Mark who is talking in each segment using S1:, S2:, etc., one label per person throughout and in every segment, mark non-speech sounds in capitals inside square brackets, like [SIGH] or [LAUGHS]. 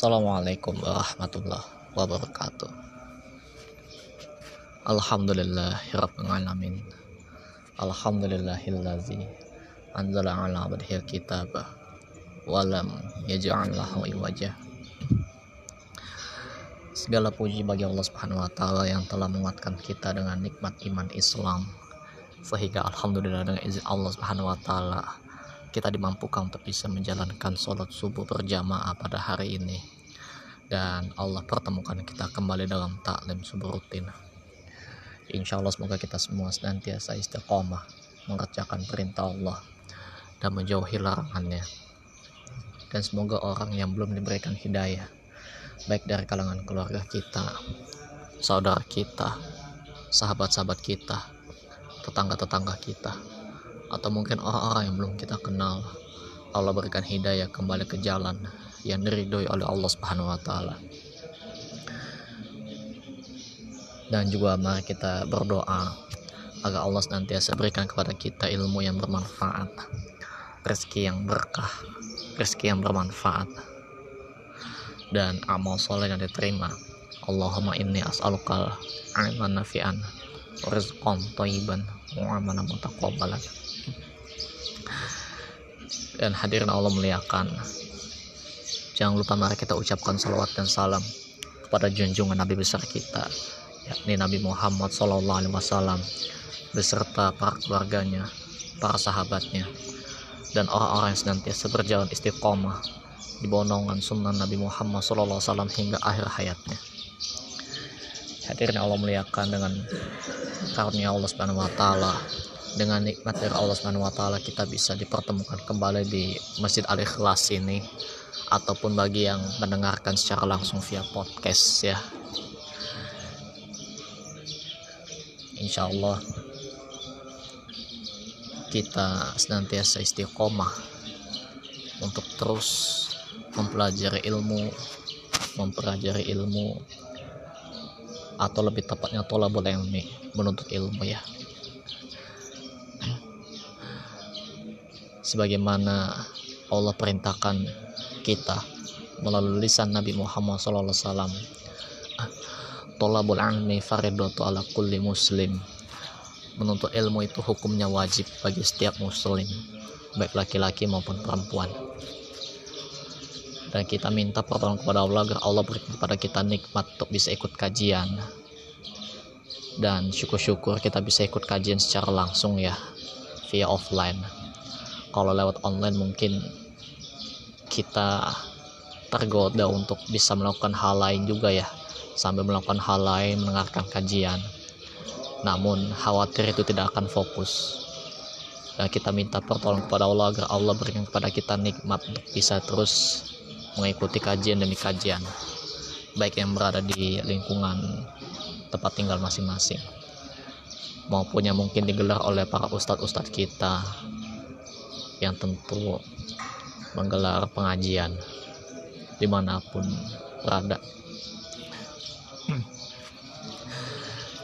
S1: Assalamualaikum warahmatullahi wabarakatuh. Alhamdulillahirrahmanirrahim. Alhamdulillahillazi anzala ala abdihil kitab walam yaj'al lahu iwaja. Segala puji bagi Allah Subhanahu wa taala yang telah menguatkan kita dengan nikmat iman Islam sehingga alhamdulillah dengan izin Allah Subhanahu wa taala kita dimampukan untuk bisa menjalankan sholat subuh berjamaah pada hari ini dan Allah pertemukan kita kembali dalam taklim subuh rutin insya Allah semoga kita semua senantiasa istiqomah mengerjakan perintah Allah dan menjauhi larangannya. Dan semoga orang yang belum diberikan hidayah baik dari kalangan keluarga kita saudara kita sahabat-sahabat kita tetangga-tetangga kita atau mungkin orang-orang yang belum kita kenal Allah berikan hidayah kembali ke jalan yang diridhoi oleh Allah Subhanahu wa taala. Dan juga mari kita berdoa agar Allah senantiasa berikan kepada kita ilmu yang bermanfaat, rezeki yang berkah, rezeki yang bermanfaat, dan amal soleh yang diterima. Allahumma inni as'alukal ilman nafi'an, rizqan thayyiban, wa amalan mutaqabbalan dan hadirin Allah muliakan jangan lupa mari kita ucapkan salawat dan salam kepada junjungan Nabi besar kita yakni Nabi Muhammad Wasallam beserta para keluarganya para sahabatnya dan orang-orang yang senantiasa berjalan istiqomah di bawah naungan sunnah Nabi Muhammad Wasallam hingga akhir hayatnya. Hadirin Allah muliakan dengan karunia Allah Subhanahu Wa Taala dengan nikmat dari Allah taala kita bisa dipertemukan kembali di Masjid Al Ikhlas ini ataupun bagi yang mendengarkan secara langsung via podcast ya. Insya Allah kita senantiasa istiqomah untuk terus mempelajari ilmu mempelajari ilmu atau lebih tepatnya tolabul ilmi menuntut ilmu ya sebagaimana Allah perintahkan kita melalui lisan Nabi Muhammad SAW tolabul ilmi faridatu ala kulli muslim. Menuntut ilmu itu hukumnya wajib bagi setiap muslim baik laki-laki maupun perempuan. Dan kita minta pertolongan kepada Allah agar Allah berikan kepada kita nikmat untuk bisa ikut kajian. Dan syukur-syukur kita bisa ikut kajian secara langsung ya via offline. Kalau lewat online mungkin kita tergoda untuk bisa melakukan hal lain juga ya sambil melakukan hal lain mendengarkan kajian. Namun khawatir itu tidak akan fokus. Dan kita minta pertolongan kepada Allah agar Allah berikan kepada kita nikmat untuk bisa terus mengikuti kajian demi kajian baik yang berada di lingkungan tempat tinggal masing-masing maupun yang mungkin digelar oleh para ustadz-ustadz kita yang tentu menggelar pengajian di mana pun berada.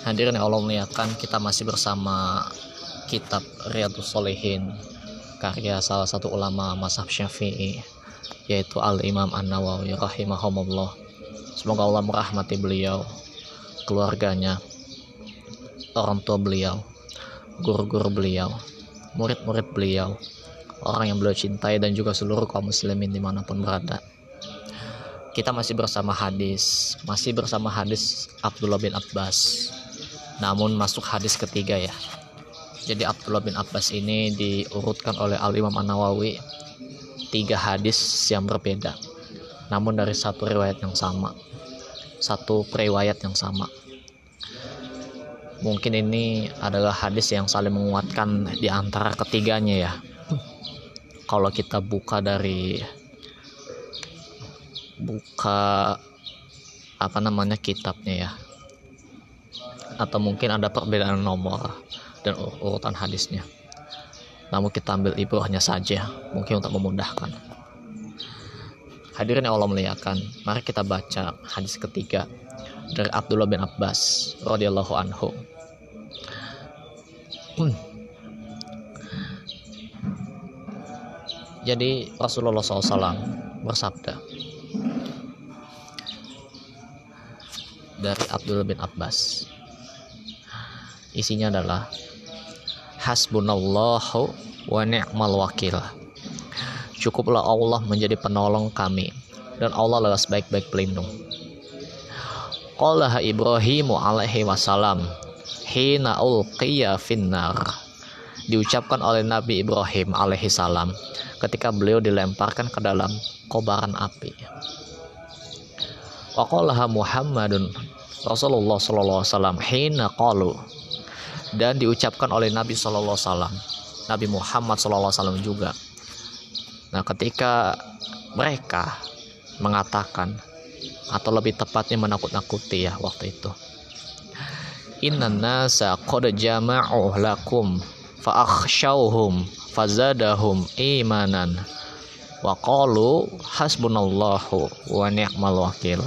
S1: Hadirin yang Allah muliakan kita masih bersama kitab Riyadus Solehin karya salah satu ulama Masaf Syafi'i yaitu Al-Imam An-Nawawi rahimahumullah. Semoga Allah merahmati beliau keluarganya orang tua beliau guru-guru beliau murid-murid beliau orang yang beliau cintai dan juga seluruh kaum muslimin di mana pun berada. Kita masih bersama hadis masih bersama hadis Abdullah bin Abbas. Namun masuk hadis ketiga ya. Jadi Abdullah bin Abbas ini diurutkan oleh Al Imam An Nawawi tiga hadis yang berbeda. Namun dari satu riwayat yang sama satu periwayat yang sama. Mungkin ini adalah hadis yang saling menguatkan di antara ketiganya ya kalau kita buka dari buka apa namanya kitabnya ya. Atau mungkin ada perbedaan nomor dan urutan hadisnya. Namun kita ambil ibrahnya saja mungkin untuk memudahkan. Hadirin yang Allah muliakan mari kita baca hadis ketiga dari Abdullah bin Abbas radhiyallahu anhu. Hmm. Jadi Rasulullah SAW bersabda, dari Abdul bin Abbas. Isinya adalah hasbunallahu wa ni'mal wakil. Cukuplah Allah menjadi penolong kami dan Allah adalah sebaik-baik pelindung. Qalaha Ibrahimu alaihi wasallam hina ulqiya finnar diucapkan oleh Nabi Ibrahim alaihi salam ketika beliau dilemparkan ke dalam kobaran api. Waqalaha Muhammadun Rasulullah sallallahu alaihi wasallam hina qalu dan diucapkan oleh Nabi sallallahu alaihi wasallam Nabi Muhammad sallallahu alaihi wasallam juga. Nah, ketika mereka mengatakan atau lebih tepatnya menakut-nakuti ya waktu itu inna nasa qad lakum fa akhshawhum fazadahum imanan wa qalu hasbunallahu wa ni'mal wakil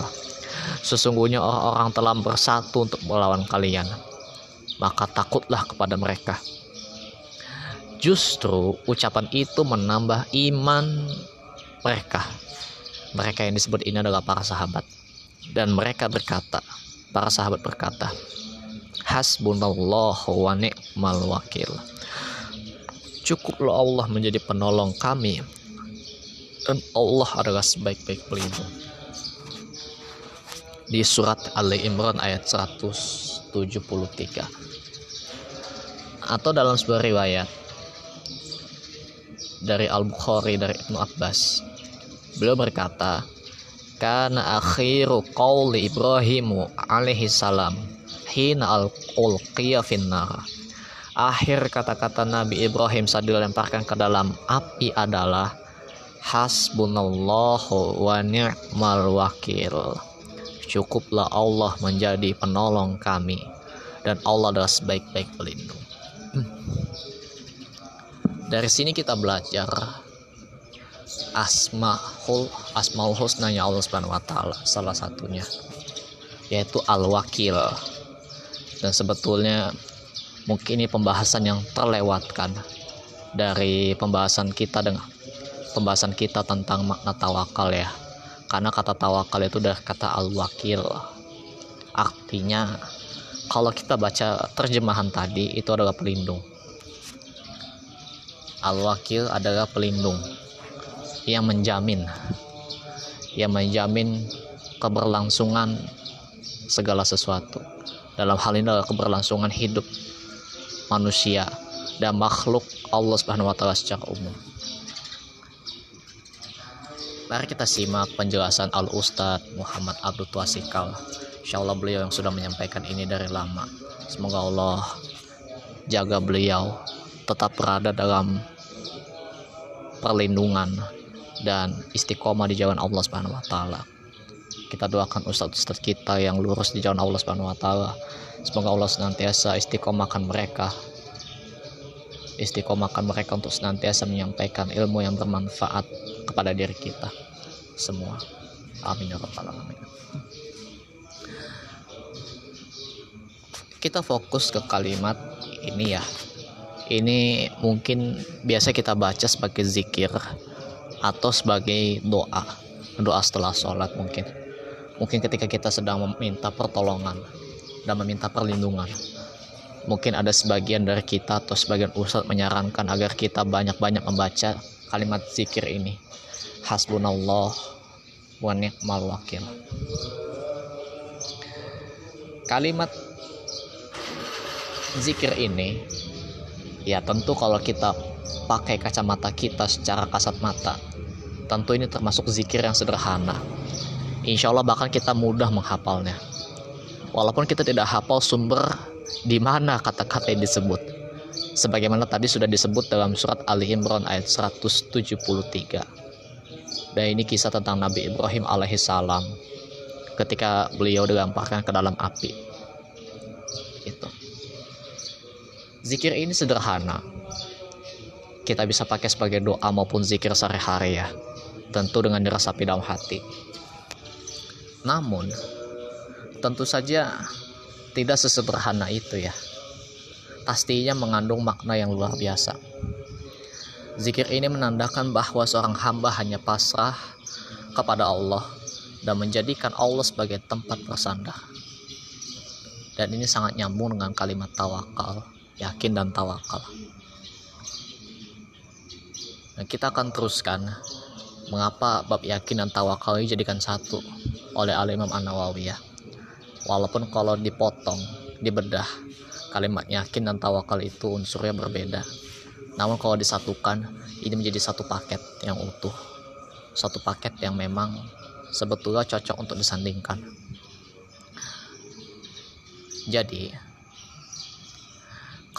S1: sesungguhnya orang-orang telah bersatu untuk melawan kalian. Maka takutlah kepada mereka. Justru ucapan itu menambah iman mereka. Mereka yang disebut ini adalah para sahabat. Dan mereka berkata para sahabat berkata hasbunallahu wa ni'mal wakil. Cukuplah Allah menjadi penolong kami. Dan Allah adalah sebaik-baik pelindung di surat Ali Imran ayat 173 atau dalam sebuah riwayat dari Al-Bukhari dari Ibnu Abbas Beliau berkata, "Kana akhiru qawli Ibrahimu alaihi salam hina al-ulqiya finnar." Akhir kata-kata Nabi Ibrahim saat dilemparkan ke dalam api adalah Hasbunallahu wa ni'mal wakil. Cukuplah Allah menjadi penolong kami dan Allah adalah sebaik-baik pelindung. Dari sini kita belajar asmaul asmaul husnanya Allah Subhanahu wa taala salah satunya yaitu al-wakil dan sebetulnya mungkin ini pembahasan yang terlewatkan dari pembahasan kita dengan pembahasan kita tentang makna tawakal ya. Karena kata tawakal itu udah kata al-wakil. Artinya kalau kita baca terjemahan tadi itu adalah pelindung. Al-wakil adalah pelindung yang menjamin yang menjamin keberlangsungan segala sesuatu dalam hal ini adalah keberlangsungan hidup manusia dan makhluk Allah Subhanahu wa taala secara umum. Mari kita simak penjelasan Al Ustadz Muhammad Abdul Twasikal. Insya Allah beliau yang sudah menyampaikan ini dari lama. Semoga Allah jaga beliau tetap berada dalam perlindungan dan istiqomah di jalan Allah Subhanahu wa taala. Kita doakan ustadz-ustadz kita yang lurus di jalan Allah Subhanahu wa taala. Semoga Allah senantiasa istiqomahkan mereka. Istiqomahkan mereka untuk senantiasa menyampaikan ilmu yang bermanfaat kepada diri kita semua. Amin ya rabbal alamin. Kita fokus ke kalimat ini ya. Ini mungkin biasa kita baca sebagai zikir atau sebagai doa doa setelah sholat mungkin mungkin ketika kita sedang meminta pertolongan dan meminta perlindungan mungkin ada sebagian dari kita atau sebagian ustadz menyarankan agar kita banyak-banyak membaca kalimat zikir ini hasbunallah wa ni'mal wakil kalimat zikir ini ya tentu kalau kita pakai kacamata kita secara kasat mata tentu ini termasuk zikir yang sederhana. Insya Allah bahkan kita mudah menghafalnya. Walaupun kita tidak hafal sumber di mana kata-kata yang disebut. Sebagaimana tadi sudah disebut dalam surat Ali Imran ayat 173. Dan ini kisah tentang Nabi Ibrahim alaihissalam ketika beliau dilemparkan ke dalam api. Itu. Zikir ini sederhana. Kita bisa pakai sebagai doa maupun zikir sehari-hari ya tentu dengan diresapi dalam hati. Namun, tentu saja tidak sesederhana itu ya. Pastinya mengandung makna yang luar biasa. Zikir ini menandakan bahwa seorang hamba hanya pasrah kepada Allah dan menjadikan Allah sebagai tempat bersandar. dan ini sangat nyambung dengan kalimat tawakal yakin dan tawakal nah, kita akan teruskan mengapa bab yakin dan tawakal ini jadikan satu oleh Al Imam An Nawawi ya walaupun kalau dipotong dibedah kalimat yakin dan tawakal itu unsurnya berbeda. Namun kalau disatukan ini menjadi satu paket yang utuh. Satu paket yang memang sebetulnya cocok untuk disandingkan. Jadi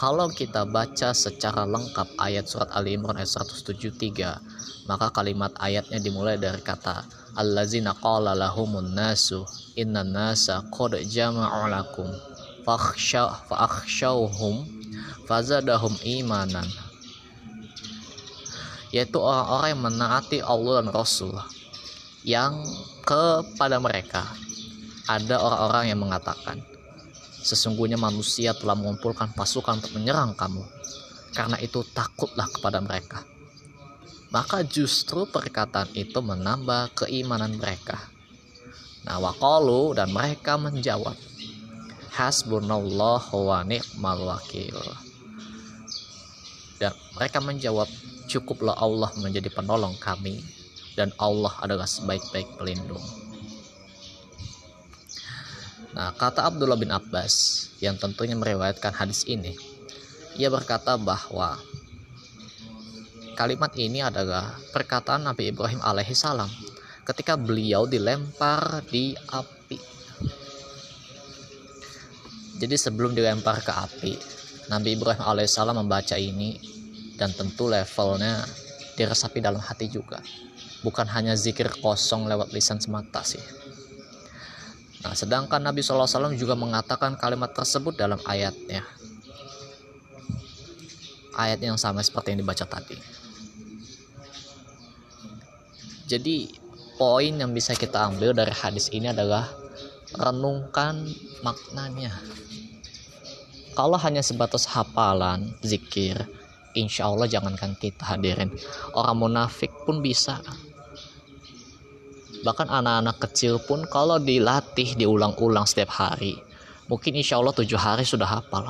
S1: kalau kita baca secara lengkap ayat surat Ali Imran ayat 173, maka kalimat ayatnya dimulai dari kata Allazina qala lahumun nasu inna nasa qad jama'u lakum fakhshawhum fazadahum imanan. Yaitu orang-orang yang menaati Allah dan Rasul yang kepada mereka. Ada orang-orang yang mengatakan Sesungguhnya manusia telah mengumpulkan pasukan untuk menyerang kamu. Karena itu takutlah kepada mereka. Maka justru perkataan itu menambah keimanan mereka. Nah, waqalu dan mereka menjawab, Hasbunallah wa ni'mal wakil. Dan mereka menjawab, cukuplah Allah menjadi penolong kami dan Allah adalah sebaik-baik pelindung. Nah, kata Abdullah bin Abbas yang tentunya meriwayatkan hadis ini, ia berkata bahwa kalimat ini adalah perkataan Nabi Ibrahim alaihi salam ketika beliau dilempar di api. Jadi sebelum dilempar ke api, Nabi Ibrahim alaihissalam membaca ini dan tentu levelnya diresapi dalam hati juga. Bukan hanya zikir kosong lewat lisan semata sih. Nah, sedangkan Nabi SAW juga mengatakan kalimat tersebut dalam ayatnya. Ayat yang sama seperti yang dibaca tadi. Jadi, poin yang bisa kita ambil dari hadis ini adalah renungkan maknanya. Kalau hanya sebatas hafalan, zikir, insya Allah jangankan kita hadirin. Orang munafik pun bisa bahkan anak-anak kecil pun kalau dilatih diulang-ulang setiap hari mungkin insya Allah tujuh hari sudah hafal.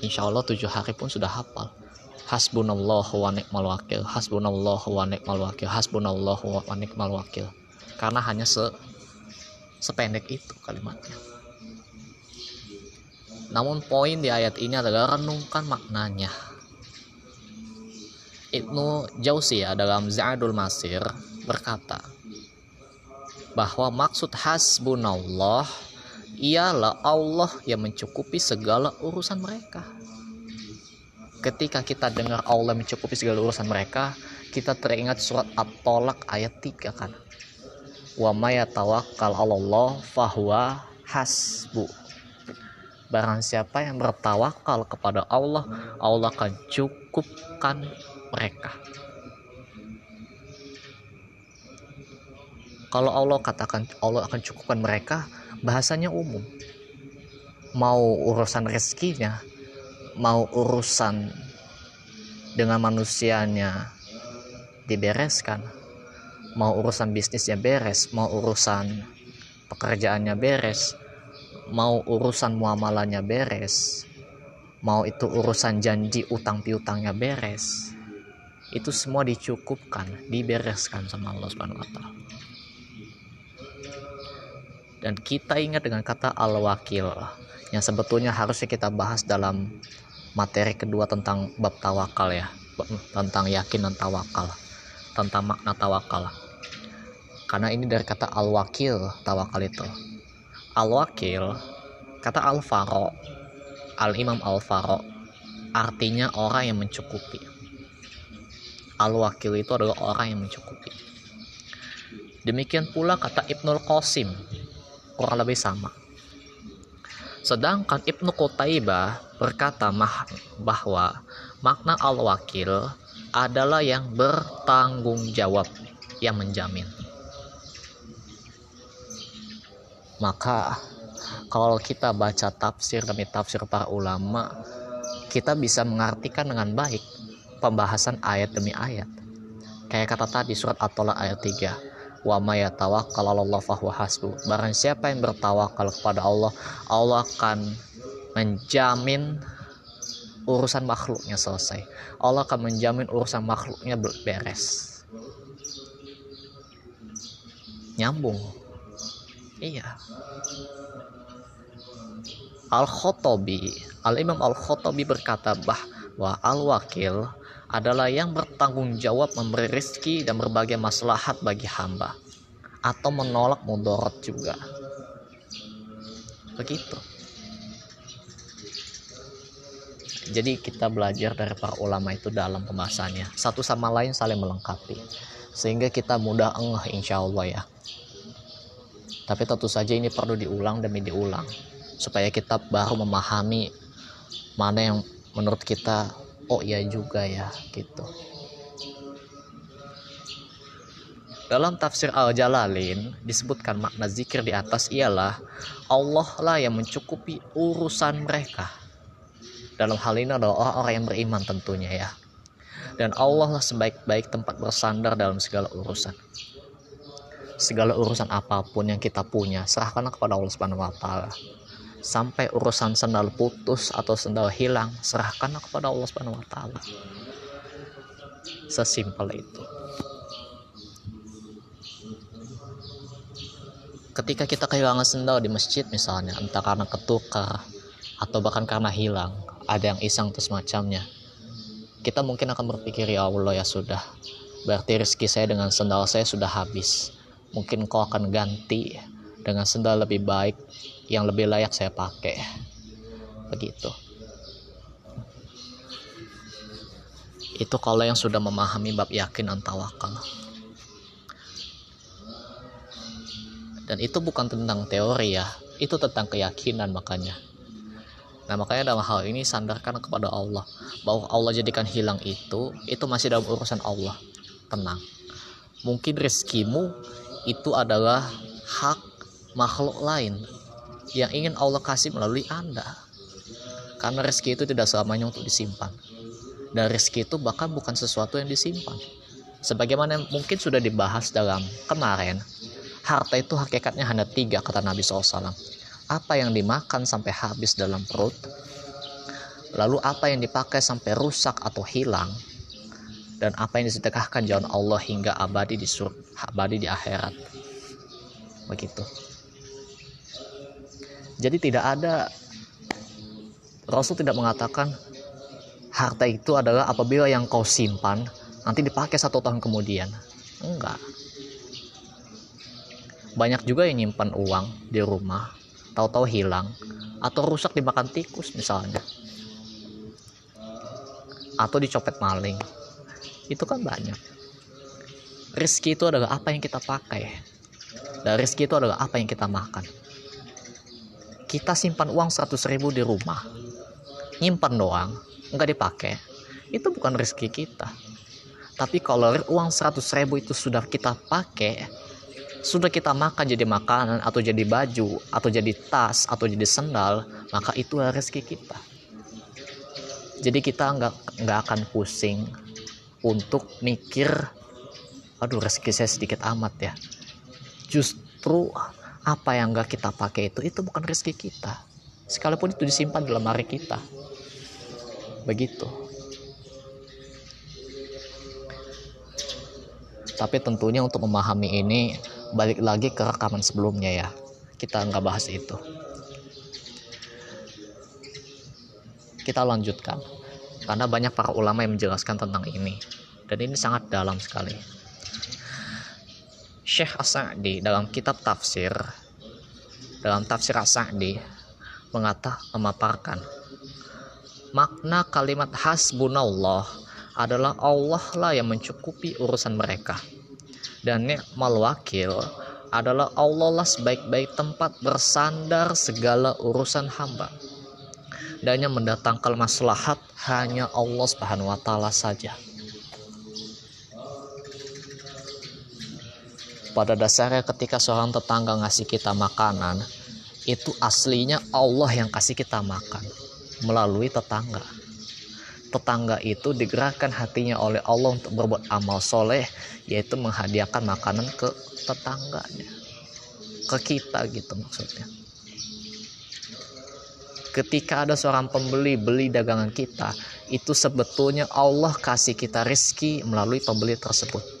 S1: Insya Allah tujuh hari pun sudah hafal. Hasbunallah wa ni'mal wakil hasbunallah wa ni'mal wakil hasbunallah wa ni'mal wakil. Karena hanya se sependek itu kalimatnya. Namun poin di ayat ini adalah renungkan maknanya Ibnu Jauzi dalam Za'adul Masir berkata bahwa maksud hasbunallah ialah Allah yang mencukupi segala urusan mereka. Ketika kita dengar Allah mencukupi segala urusan mereka, kita teringat surat At-Tolak ayat 3 kan. Wa may tawakkal 'alallah fahuwa hasbu. Barang siapa yang bertawakal kepada Allah, Allah akan cukupkan mereka. Kalau Allah katakan Allah akan cukupkan mereka, bahasanya umum. Mau urusan rezekinya, mau urusan dengan manusianya dibereskan, mau urusan bisnisnya beres, mau urusan pekerjaannya beres, mau urusan muamalahnya beres, mau itu urusan janji utang piutangnya beres, itu semua dicukupkan, dibereskan sama Allah Subhanahu wa taala. Dan kita ingat dengan kata al-wakil yang sebetulnya harusnya kita bahas dalam materi kedua tentang bab tawakal ya, tentang yakin dan tawakal, tentang makna tawakal. Karena ini dari kata al-wakil tawakal itu. Al-wakil kata al-faro al-imam al-faro artinya orang yang mencukupi al-wakil itu adalah orang yang mencukupi. Demikian pula kata Ibnul Qasim kurang lebih sama. Sedangkan Ibnu Qutaibah berkata bahwa makna al-wakil adalah yang bertanggung jawab yang menjamin. Maka kalau kita baca tafsir demi tafsir para ulama kita bisa mengartikan dengan baik pembahasan ayat demi ayat. Kayak kata tadi surat At-Tolak ayat 3. wa may fahuwa hasbu. Barang siapa yang bertawakal kepada Allah, Allah akan menjamin urusan makhluknya selesai. Allah akan menjamin urusan makhluknya beres. Nyambung. Iya. Al-Khotobi, Al-Imam Al-Khotobi berkata bahwa Al-Wakil adalah yang bertanggung jawab memberi rezeki dan berbagai maslahat bagi hamba. Atau menolak mudarat juga. Begitu. Jadi kita belajar dari para ulama itu dalam pembahasannya. Satu sama lain saling melengkapi. Sehingga kita mudah engah insya Allah ya. Tapi tentu saja ini perlu diulang demi diulang. Supaya kita baru memahami mana yang menurut kita oh iya juga ya gitu. Dalam tafsir Al-Jalalain disebutkan makna zikir di atas ialah Allah lah yang mencukupi urusan mereka. Dalam hal ini adalah orang-orang yang beriman tentunya ya. Dan Allah lah sebaik-baik tempat bersandar dalam segala urusan. Segala urusan apa pun yang kita punya serahkanlah kepada Allah Subhanahu wa taala sampai urusan sendal putus atau sendal hilang serahkanlah kepada Allah Subhanahu wa taala. Sesimpel itu. Ketika kita kehilangan sendal di masjid misalnya entah karena ketukar atau bahkan karena hilang ada yang iseng terus macamnya kita mungkin akan berpikir ya Allah ya sudah. Berarti rezeki saya dengan sendal saya sudah habis. Mungkin kau akan ganti dengan sendal lebih baik yang lebih layak saya pakai. Begitu. Itu kalau yang sudah memahami bab yakin dan tawakal. Dan itu bukan tentang teori ya itu tentang keyakinan makanya. Nah makanya dalam hal ini sandarkan kepada Allah bahwa Allah jadikan hilang itu itu masih dalam urusan Allah. Tenang. Mungkin rezekimu itu adalah hak makhluk lain yang ingin Allah kasih melalui Anda. Karena rezeki itu tidak selamanya untuk disimpan. Dan rezeki itu bahkan bukan sesuatu yang disimpan. Sebagaimana mungkin sudah dibahas dalam kemarin, harta itu hakikatnya hanya tiga kata Nabi SAW. Apa yang dimakan sampai habis dalam perut, lalu apa yang dipakai sampai rusak atau hilang, dan apa yang disedekahkan jalan Allah hingga abadi di sur abadi di akhirat. Begitu. Jadi tidak ada Rasul tidak mengatakan harta itu adalah apabila yang kau simpan nanti dipakai satu tahun kemudian. Enggak. Banyak juga yang nyimpan uang di rumah, tahu-tahu hilang atau rusak dimakan tikus misalnya. Atau dicopet maling. Itu kan banyak. Rizki itu adalah apa yang kita pakai. Dan rizki itu adalah apa yang kita makan kita simpan uang 100 ribu di rumah. Nyimpan doang nggak dipakai. Itu bukan rezeki kita. Tapi kalau uang 100 ribu itu sudah kita pakai sudah kita makan jadi makanan atau jadi baju atau jadi tas atau jadi sendal maka itu rezeki kita. Jadi kita nggak nggak akan pusing untuk mikir aduh rezeki saya sedikit amat ya. Justru apa yang gak kita pakai itu itu bukan rezeki kita. Sekalipun itu disimpan dalam lemari kita. Begitu. Tapi tentunya untuk memahami ini balik lagi ke rekaman sebelumnya ya. Kita nggak bahas itu. Kita lanjutkan. Karena banyak para ulama yang menjelaskan tentang ini. Dan ini sangat dalam sekali Syekh As-Sa'di dalam kitab tafsir dalam tafsir As-Sa'di mengata memaparkan makna kalimat hasbunallah adalah Allah lah yang mencukupi urusan mereka dan ni'mal wakil adalah Allah lah sebaik-baik tempat bersandar segala urusan hamba dan yang mendatangkan maslahat hanya Allah Subhanahu wa taala saja. Pada dasarnya ketika seorang tetangga ngasih kita makanan itu aslinya Allah yang kasih kita makan melalui tetangga. Tetangga itu digerakkan hatinya oleh Allah untuk berbuat amal soleh yaitu menghadiahkan makanan ke tetangganya. Ke kita gitu maksudnya. Ketika ada seorang pembeli beli dagangan kita itu sebetulnya Allah kasih kita rizki melalui pembeli tersebut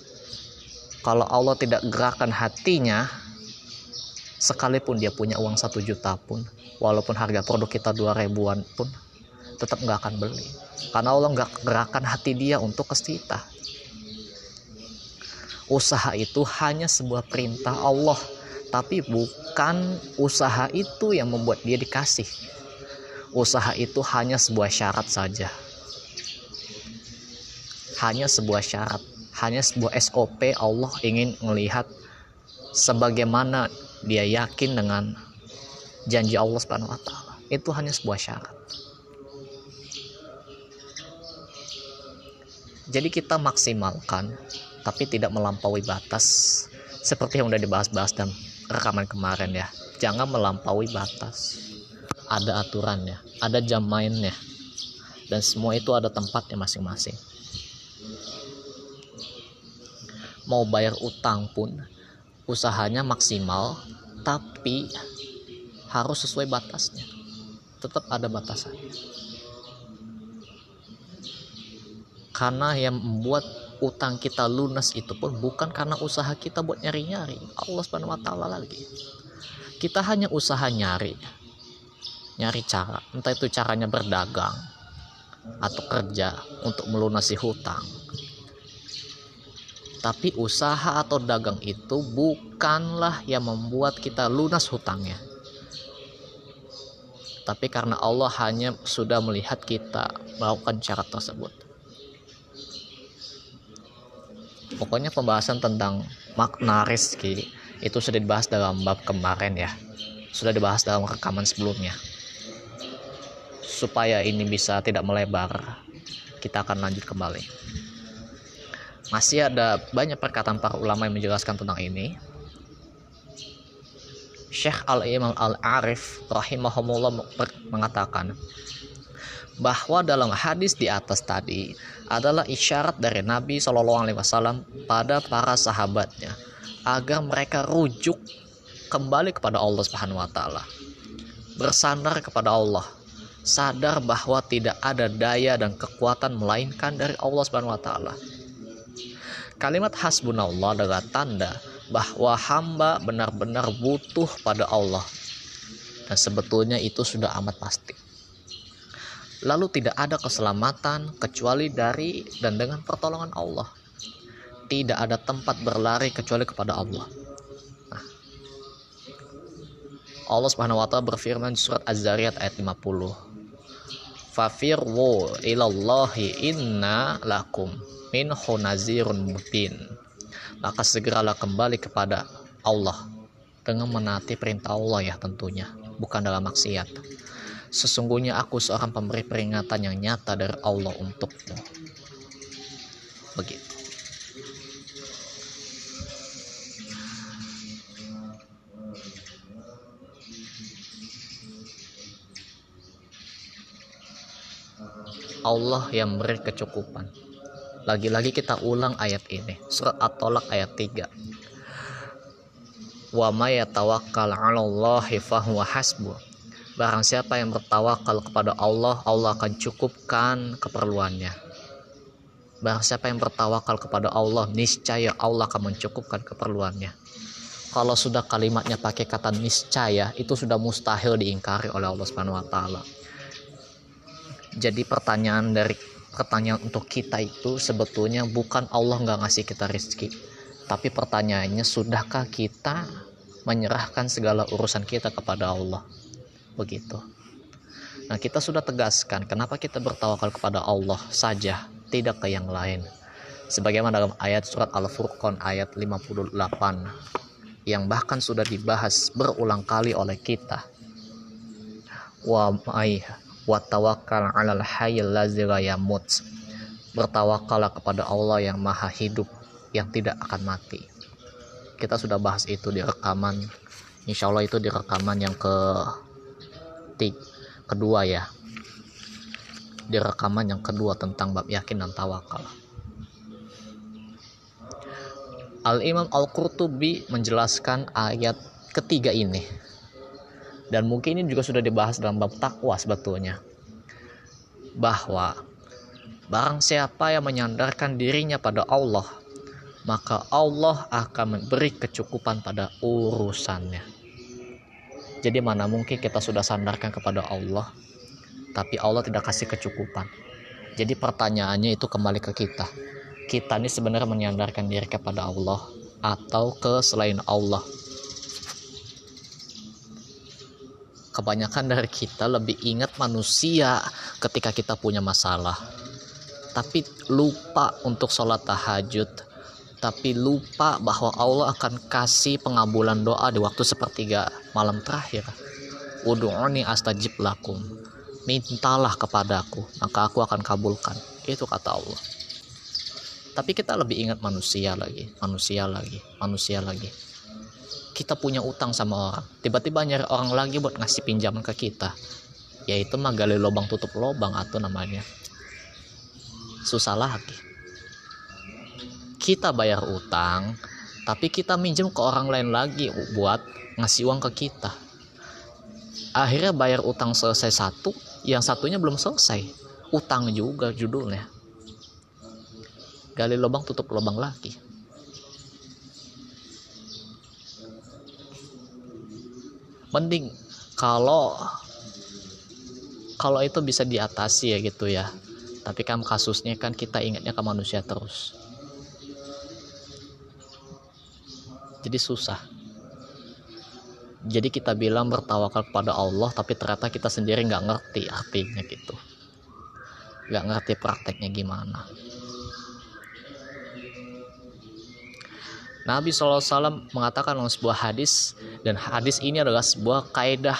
S1: kalau Allah tidak gerakan hatinya sekalipun dia punya uang satu juta pun walaupun harga produk kita dua ribuan pun tetap nggak akan beli. Karena Allah nggak gerakan hati dia untuk ke kita. Usaha itu hanya sebuah perintah Allah tapi bukan usaha itu yang membuat dia dikasih. Usaha itu hanya sebuah syarat saja. Hanya sebuah syarat hanya sebuah SOP Allah ingin melihat sebagaimana dia yakin dengan janji Allah Subhanahu wa taala itu hanya sebuah syarat Jadi kita maksimalkan tapi tidak melampaui batas seperti yang udah dibahas-bahas dalam rekaman kemarin ya. Jangan melampaui batas. Ada aturannya, ada jam mainnya. Dan semua itu ada tempatnya masing-masing. Mau bayar utang pun usahanya maksimal tapi harus sesuai batasnya. Tetap ada batasannya. karena yang membuat utang kita lunas itu pun bukan karena usaha kita buat nyari-nyari Allah subhanahu wa ta'ala lagi kita hanya usaha nyari nyari cara entah itu caranya berdagang atau kerja untuk melunasi hutang tapi usaha atau dagang itu bukanlah yang membuat kita lunas hutangnya. Tapi karena Allah hanya sudah melihat kita melakukan cara tersebut. Pokoknya pembahasan tentang makna rezeki itu sudah dibahas dalam bab kemarin ya. Sudah dibahas dalam rekaman sebelumnya. Supaya ini bisa tidak melebar kita akan lanjut kembali masih ada banyak perkataan para ulama yang menjelaskan tentang ini Syekh Al-Imam Al-Arif rahimahumullah mengatakan bahwa dalam hadis di atas tadi adalah isyarat dari Nabi Shallallahu Alaihi Wasallam pada para sahabatnya agar mereka rujuk kembali kepada Allah Subhanahu Wa Taala, bersandar kepada Allah, sadar bahwa tidak ada daya dan kekuatan melainkan dari Allah Subhanahu Wa Taala. Kalimat hasbunallah adalah tanda bahwa hamba benar-benar butuh pada Allah dan sebetulnya itu sudah amat pasti lalu tidak ada keselamatan kecuali dari dan dengan pertolongan Allah. Tidak ada tempat berlari kecuali kepada Allah. Nah, Allah Subhanahu wa taala berfirman di surat Az-Zariyat ayat 50. Fafirwu ilallahi inna lakum min nazirun mubin. Maka segeralah kembali kepada Allah dengan menaati perintah Allah ya tentunya, bukan dalam maksiat Sesungguhnya aku seorang pemberi peringatan yang nyata dari Allah untukmu. Begitu. Allah yang memberi kecukupan. Lagi-lagi kita ulang ayat ini. Surat At-Tolak ayat 3. Wa may yatawakkal 'ala Allahi fahuwa Barang siapa yang bertawakal kepada Allah, Allah akan cukupkan keperluannya. Barang siapa yang bertawakal kepada Allah, niscaya Allah akan mencukupkan keperluannya. Kalau sudah kalimatnya pakai kata niscaya, itu sudah mustahil diingkari oleh Allah Subhanahu wa taala. Jadi pertanyaan dari pertanyaan untuk kita itu sebetulnya bukan Allah nggak ngasih kita rezeki, tapi pertanyaannya sudahkah kita menyerahkan segala urusan kita kepada Allah? begitu. Nah, kita sudah tegaskan kenapa kita bertawakal kepada Allah saja, tidak ke yang lain. Sebagaimana dalam ayat surat Al-Furqan ayat 58 yang bahkan sudah dibahas berulang kali oleh kita. Wa wa 'alal hayyil ladzi yamut. Bertawakallah kepada Allah yang maha hidup yang tidak akan mati. Kita sudah bahas itu di rekaman. Insya Allah itu di rekaman yang ke kedua ya di rekaman yang kedua tentang bab yakin dan tawakal. Al-Imam Al-Qurtubi menjelaskan ayat ketiga ini. Dan mungkin ini juga sudah dibahas dalam bab takwa sebetulnya. Bahwa barang siapa yang menyandarkan dirinya pada Allah, maka Allah akan memberi kecukupan pada urusannya. Jadi mana mungkin kita sudah sandarkan kepada Allah, tapi Allah tidak kasih kecukupan. Jadi pertanyaannya itu kembali ke kita. Kita ini sebenarnya menyandarkan diri kepada Allah atau ke selain Allah. Kebanyakan dari kita lebih ingat manusia ketika kita punya masalah. Tapi lupa untuk sholat tahajud. Tapi lupa bahwa Allah akan kasih pengabulan doa di waktu sepertiga malam terakhir. Udu'uni astajib lakum mintalah kepadaku maka aku akan kabulkan itu kata Allah tapi kita lebih ingat manusia lagi manusia lagi manusia lagi kita punya utang sama orang. Tiba-tiba nyari orang lagi buat ngasih pinjaman ke kita. Yaitu mah gali lubang tutup lubang atau namanya. Susah lagi. Kita bayar utang tapi kita minjem ke orang lain lagi buat ngasih uang ke kita. Akhirnya bayar utang selesai satu yang satunya belum selesai. Utang juga judulnya. Gali lubang tutup lubang lagi mending kalau kalau itu bisa diatasi ya gitu ya. Tapi kan kasusnya kan kita ingatnya ke manusia terus. Jadi susah. Jadi kita bilang bertawakal kepada Allah tapi ternyata kita sendiri nggak ngerti artinya gitu. Nggak ngerti prakteknya gimana Nabi SAW mengatakan dalam sebuah hadis dan hadis ini adalah sebuah kaidah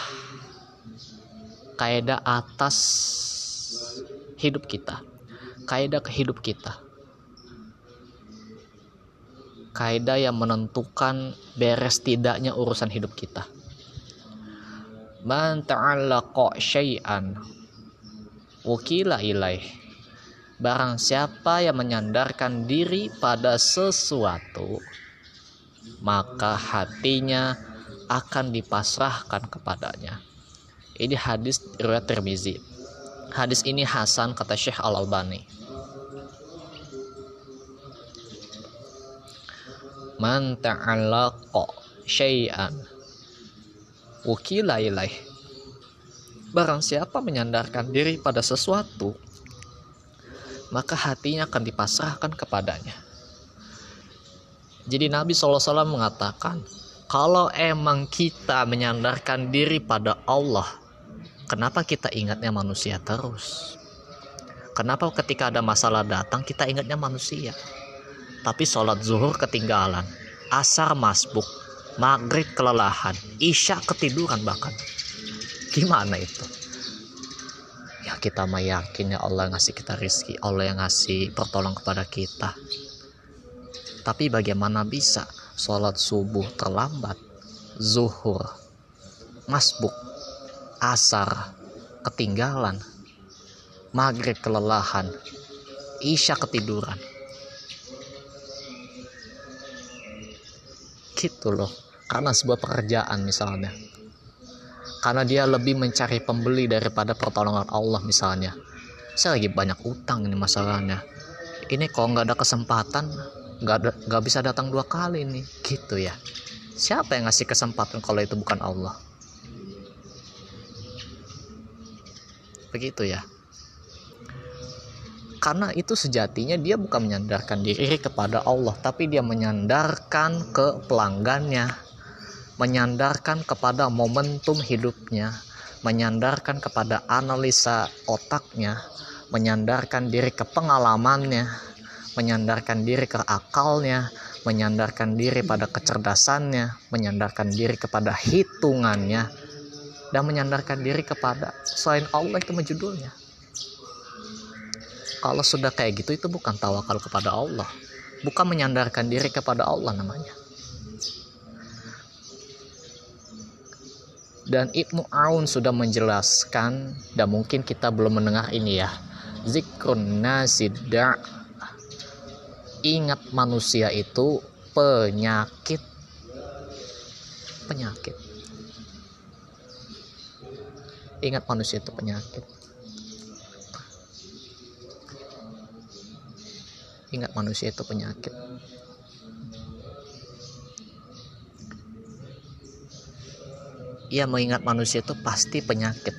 S1: kaidah atas hidup kita kaidah kehidup kita kaidah yang menentukan beres tidaknya urusan hidup kita. Man ta'allaqa syai'an wukila ilaih. Barang siapa yang menyandarkan diri pada sesuatu, maka hatinya akan dipasrahkan kepadanya. Ini hadis riwayat Tirmizi. Hadis ini Hasan kata Syekh Al-Albani. man ta'allaqa syai'an wukila ilaih barang siapa menyandarkan diri pada sesuatu maka hatinya akan dipasrahkan kepadanya jadi Nabi SAW mengatakan kalau emang kita menyandarkan diri pada Allah kenapa kita ingatnya manusia terus kenapa ketika ada masalah datang kita ingatnya manusia tapi sholat zuhur ketinggalan, asar masbuk, maghrib kelelahan, isya ketiduran bahkan. Gimana itu? Ya kita mah yakin ya Allah yang ngasih kita rizki, Allah yang ngasih pertolong kepada kita. Tapi bagaimana bisa sholat subuh terlambat, zuhur, masbuk, asar, ketinggalan, maghrib kelelahan, isya ketiduran? Gitu loh karena sebuah pekerjaan misalnya. Karena dia lebih mencari pembeli daripada pertolongan Allah misalnya. Saya lagi banyak utang ini masalahnya. Ini kalau nggak ada kesempatan nggak bisa datang dua kali nih. Gitu ya. Siapa yang ngasih kesempatan kalau itu bukan Allah? Begitu ya. Karena itu sejatinya dia bukan menyandarkan diri kepada Allah tapi dia menyandarkan ke pelanggannya menyandarkan kepada momentum hidupnya menyandarkan kepada analisa otaknya menyandarkan diri ke pengalamannya menyandarkan diri ke akalnya menyandarkan diri pada kecerdasannya menyandarkan diri kepada hitungannya dan menyandarkan diri kepada selain Allah itu judulnya. Kalau sudah kayak gitu itu bukan tawakal kepada Allah. Bukan menyandarkan diri kepada Allah namanya. Dan Ibnu Aun sudah menjelaskan dan mungkin kita belum mendengar ini ya zikrun nasida ingat manusia itu penyakit. Penyakit. Ingat manusia itu penyakit. Ingat manusia itu penyakit. Ia mengingat manusia itu pasti penyakit.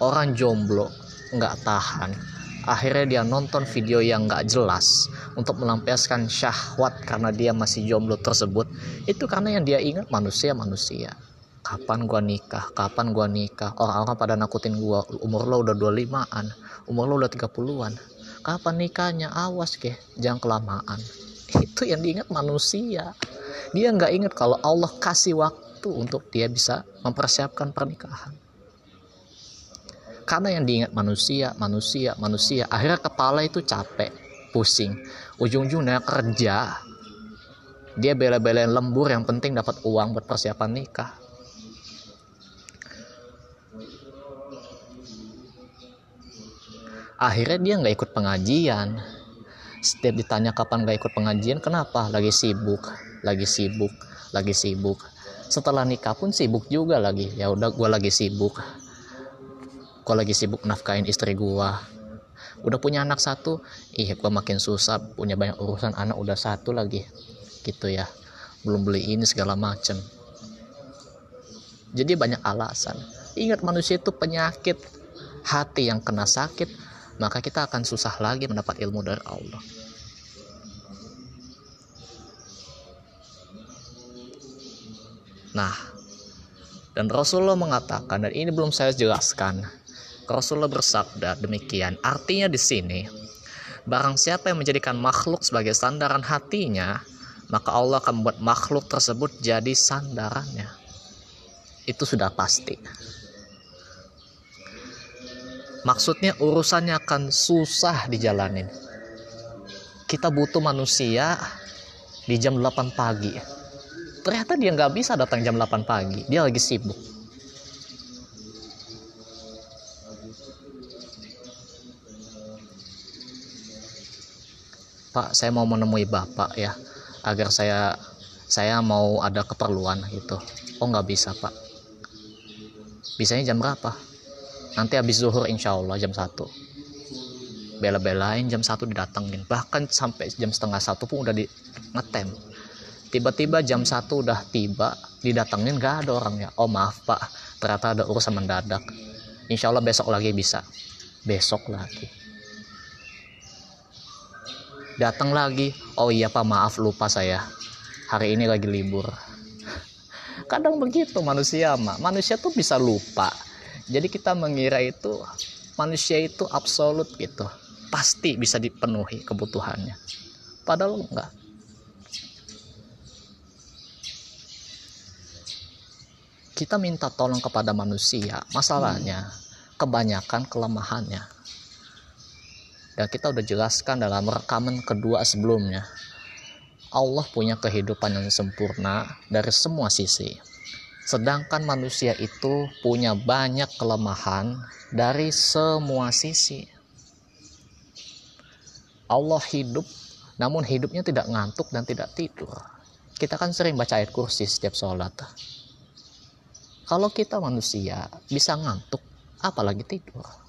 S1: Orang jomblo nggak tahan akhirnya dia nonton video yang nggak jelas untuk melampiaskan syahwat karena dia masih jomblo tersebut. Itu karena yang dia ingat manusia manusia kapan gua nikah? Kapan gua nikah? Orang-orang pada nakutin gua. Umur lo udah 25an umur lo udah 30an kapan nikahnya? Awas ke jangan kelamaan. [LAUGHS] Itu yang diingat manusia. Dia nggak ingat kalau Allah kasih waktu untuk dia bisa mempersiapkan pernikahan karena yang diingat manusia manusia manusia. Akhirnya kepala itu capek pusing. Ujung-ujungnya kerja. Dia bela-belain lembur yang penting dapat uang buat persiapan nikah. Akhirnya dia nggak ikut pengajian. Setiap ditanya kapan nggak ikut pengajian kenapa? Lagi sibuk lagi sibuk lagi sibuk. Setelah nikah pun sibuk juga lagi. Ya udah gue lagi sibuk gue lagi sibuk nafkain istri gue udah punya anak satu ih gue makin susah punya banyak urusan anak udah satu lagi. Gitu ya. Belum beli ini segala macem. Jadi banyak alasan. Ingat manusia itu penyakit. Hati yang kena sakit maka kita akan susah lagi mendapat ilmu dari Allah. Nah dan Rasulullah mengatakan dan ini belum saya jelaskan Rasulullah bersabda demikian. Artinya di sini, barang siapa yang menjadikan makhluk sebagai sandaran hatinya, maka Allah akan membuat makhluk tersebut jadi sandarannya. Itu sudah pasti. Maksudnya urusannya akan susah dijalanin. Kita butuh manusia di jam 8 pagi. Ternyata dia nggak bisa datang jam 8 pagi. Dia lagi sibuk Pak saya mau menemui Bapak ya agar saya saya mau ada keperluan gitu. Oh nggak bisa Pak. Bisanya jam berapa? Nanti habis zuhur insya Allah jam 1 bela-belain jam 1 didatengin. Bahkan sampai jam setengah satu pun udah di ngetem. Tiba-tiba jam 1 udah tiba didatengin gak ada orangnya. Oh maaf pak. Ternyata ada urusan mendadak. Insya Allah besok lagi bisa. Besok lagi datang lagi. Oh iya pak maaf lupa saya. Hari ini lagi libur. [LAUGHS] Kadang begitu manusia mak. Manusia tuh bisa lupa. Jadi kita mengira itu manusia itu absolut gitu. Pasti bisa dipenuhi kebutuhannya. Padahal enggak. Kita minta tolong kepada manusia. Masalahnya kebanyakan kelemahannya dan kita udah jelaskan dalam rekaman kedua sebelumnya Allah punya kehidupan yang sempurna dari semua sisi. Sedangkan manusia itu punya banyak kelemahan dari semua sisi. Allah hidup namun hidupnya tidak ngantuk dan tidak tidur. Kita kan sering baca ayat kursi setiap sholat. Kalau kita manusia bisa ngantuk apalagi tidur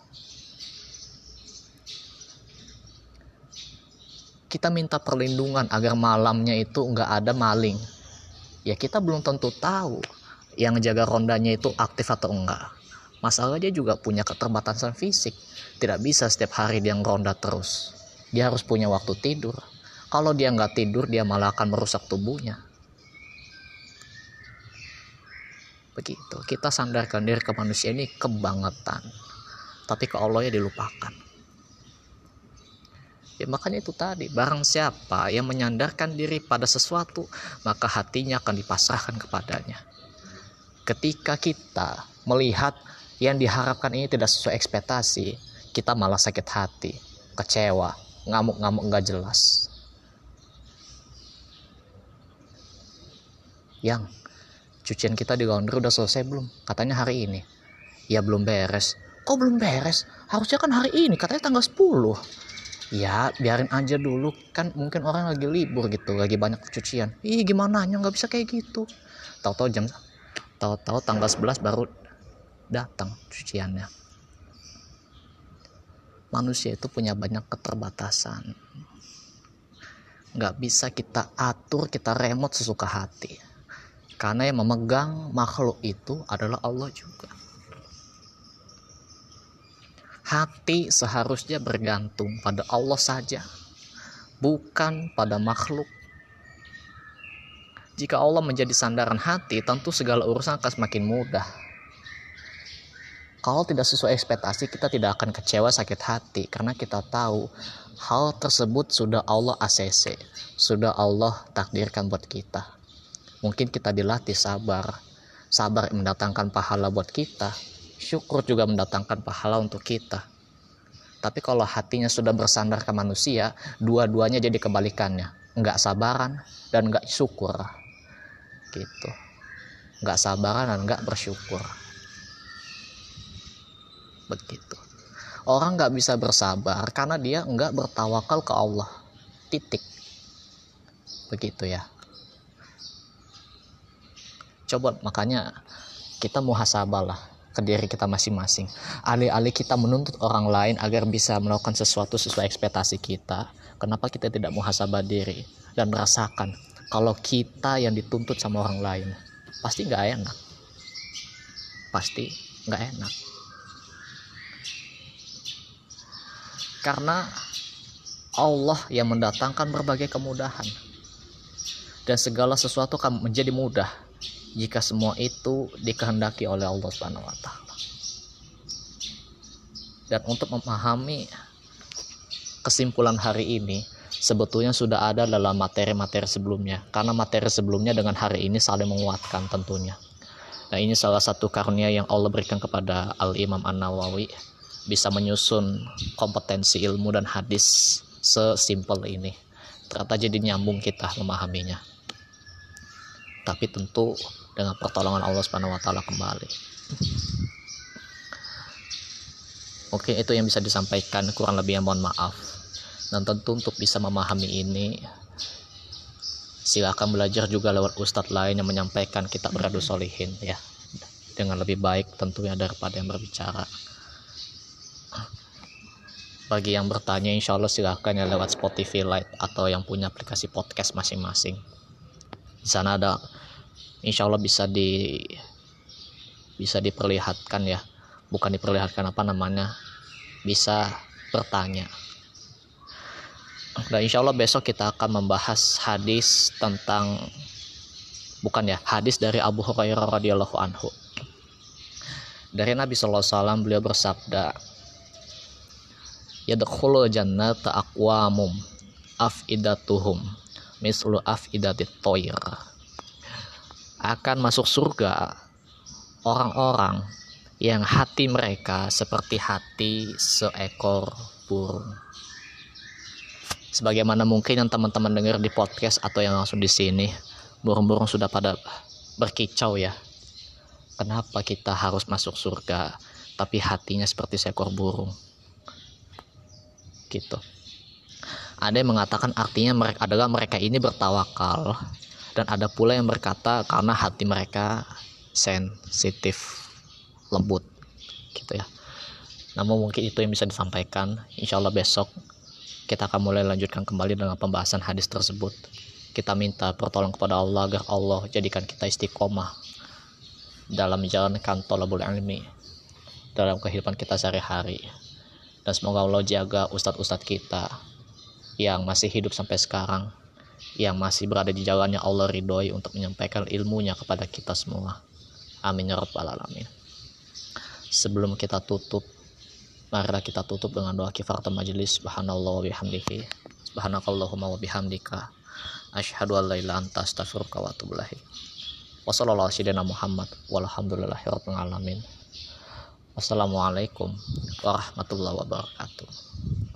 S1: kita minta perlindungan agar malamnya itu nggak ada maling. Ya kita belum tentu tahu yang jaga rondanya itu aktif atau enggak. Masalahnya juga punya keterbatasan fisik. Tidak bisa setiap hari dia ronda terus. Dia harus punya waktu tidur. Kalau dia nggak tidur dia malah akan merusak tubuhnya. Begitu. Kita sandarkan diri ke manusia ini kebangetan. Tapi ke Allah ya dilupakan Ya makanya itu tadi, barang siapa yang menyandarkan diri pada sesuatu, maka hatinya akan dipasrahkan kepadanya. Ketika kita melihat yang diharapkan ini tidak sesuai ekspektasi, kita malah sakit hati, kecewa, ngamuk-ngamuk nggak jelas. Yang cucian kita di laundry udah selesai belum? Katanya hari ini. Ya belum beres. Kok belum beres? harusnya kan hari ini katanya tanggal 10 ya biarin aja dulu. Kan mungkin orang lagi libur gitu lagi banyak cucian. Ih gimana nya? Nggak bisa kayak gitu. Tahu-tahu jam tahu-tahu tanggal 11 baru datang cuciannya. Manusia itu punya banyak keterbatasan. Nggak bisa kita atur kita remote sesuka hati. Karena yang memegang makhluk itu adalah Allah juga Hati seharusnya bergantung pada Allah saja, bukan pada makhluk. Jika Allah menjadi sandaran hati, tentu segala urusan akan semakin mudah. Kalau tidak sesuai ekspektasi, kita tidak akan kecewa sakit hati karena kita tahu hal tersebut sudah Allah ACC, sudah Allah takdirkan buat kita. Mungkin kita dilatih sabar, sabar mendatangkan pahala buat kita, syukur juga mendatangkan pahala untuk kita. Tapi kalau hatinya sudah bersandar ke manusia, dua-duanya jadi kebalikannya. Nggak sabaran dan nggak syukur. Gitu. Nggak sabaran dan nggak bersyukur. Begitu. Orang nggak bisa bersabar karena dia nggak bertawakal ke Allah. Titik. Begitu ya. Coba makanya kita muhasabah lah ke diri kita masing-masing. Alih-alih kita menuntut orang lain agar bisa melakukan sesuatu sesuai ekspektasi kita, kenapa kita tidak muhasabah diri dan merasakan kalau kita yang dituntut sama orang lain, pasti nggak enak. Pasti nggak enak. Karena Allah yang mendatangkan berbagai kemudahan. Dan segala sesuatu akan menjadi mudah jika semua itu dikehendaki oleh Allah Subhanahu wa taala. Dan untuk memahami kesimpulan hari ini sebetulnya sudah ada dalam materi-materi sebelumnya karena materi sebelumnya dengan hari ini saling menguatkan tentunya. Nah, ini salah satu karunia yang Allah berikan kepada Al-Imam An-Nawawi bisa menyusun kompetensi ilmu dan hadis sesimpel ini. Ternyata jadi nyambung kita memahaminya. Tapi tentu dengan pertolongan Allah Subhanahu wa taala kembali. Oke, itu yang bisa disampaikan kurang lebih mohon maaf. Dan tentu untuk bisa memahami ini silakan belajar juga lewat ustadz lain yang menyampaikan kitab beradu solihin ya dengan lebih baik tentunya daripada yang berbicara bagi yang bertanya insya Allah silahkan ya lewat Spotify Lite atau yang punya aplikasi podcast masing-masing di sana ada insya Allah bisa di bisa diperlihatkan ya. Bukan diperlihatkan apa namanya bisa bertanya. Dan insya Allah besok kita akan membahas hadis tentang bukan ya hadis dari Abu Hurairah radhiyallahu anhu. Dari Nabi Sallallahu Alaihi Wasallam beliau bersabda yadkhulu jannata aqwamum afidatuhum mislu afidatit toir akan masuk surga orang-orang yang hati mereka seperti hati seekor burung. Sebagaimana mungkin yang teman-teman dengar di podcast atau yang langsung di sini, burung-burung sudah pada berkicau ya. Kenapa kita harus masuk surga, tapi hatinya seperti seekor burung? Gitu. Ada yang mengatakan artinya mereka adalah mereka ini bertawakal dan ada pula yang berkata karena hati mereka sensitif lembut gitu ya. Namun mungkin itu yang bisa disampaikan. Insya Allah besok kita akan mulai lanjutkan kembali dengan pembahasan hadis tersebut. Kita minta pertolongan kepada Allah agar Allah jadikan kita istiqomah dalam menjalankan tolabul ilmi dalam kehidupan kita sehari-hari. Dan semoga Allah jaga ustadz-ustadz kita yang masih hidup sampai sekarang yang masih berada di jalannya Allah ridhoi untuk menyampaikan ilmunya kepada kita semua. Amin ya rabbal alamin. Sebelum kita tutup, marilah kita tutup dengan doa kifaratul majelis. Subhanallah wa bihamdihi. Subhanakallahumma wa bihamdika. Asyhadu an la ilaha anta astaghfiruka wa atubu ilaik. Alamin. Wassalamualaikum warahmatullahi wabarakatuh.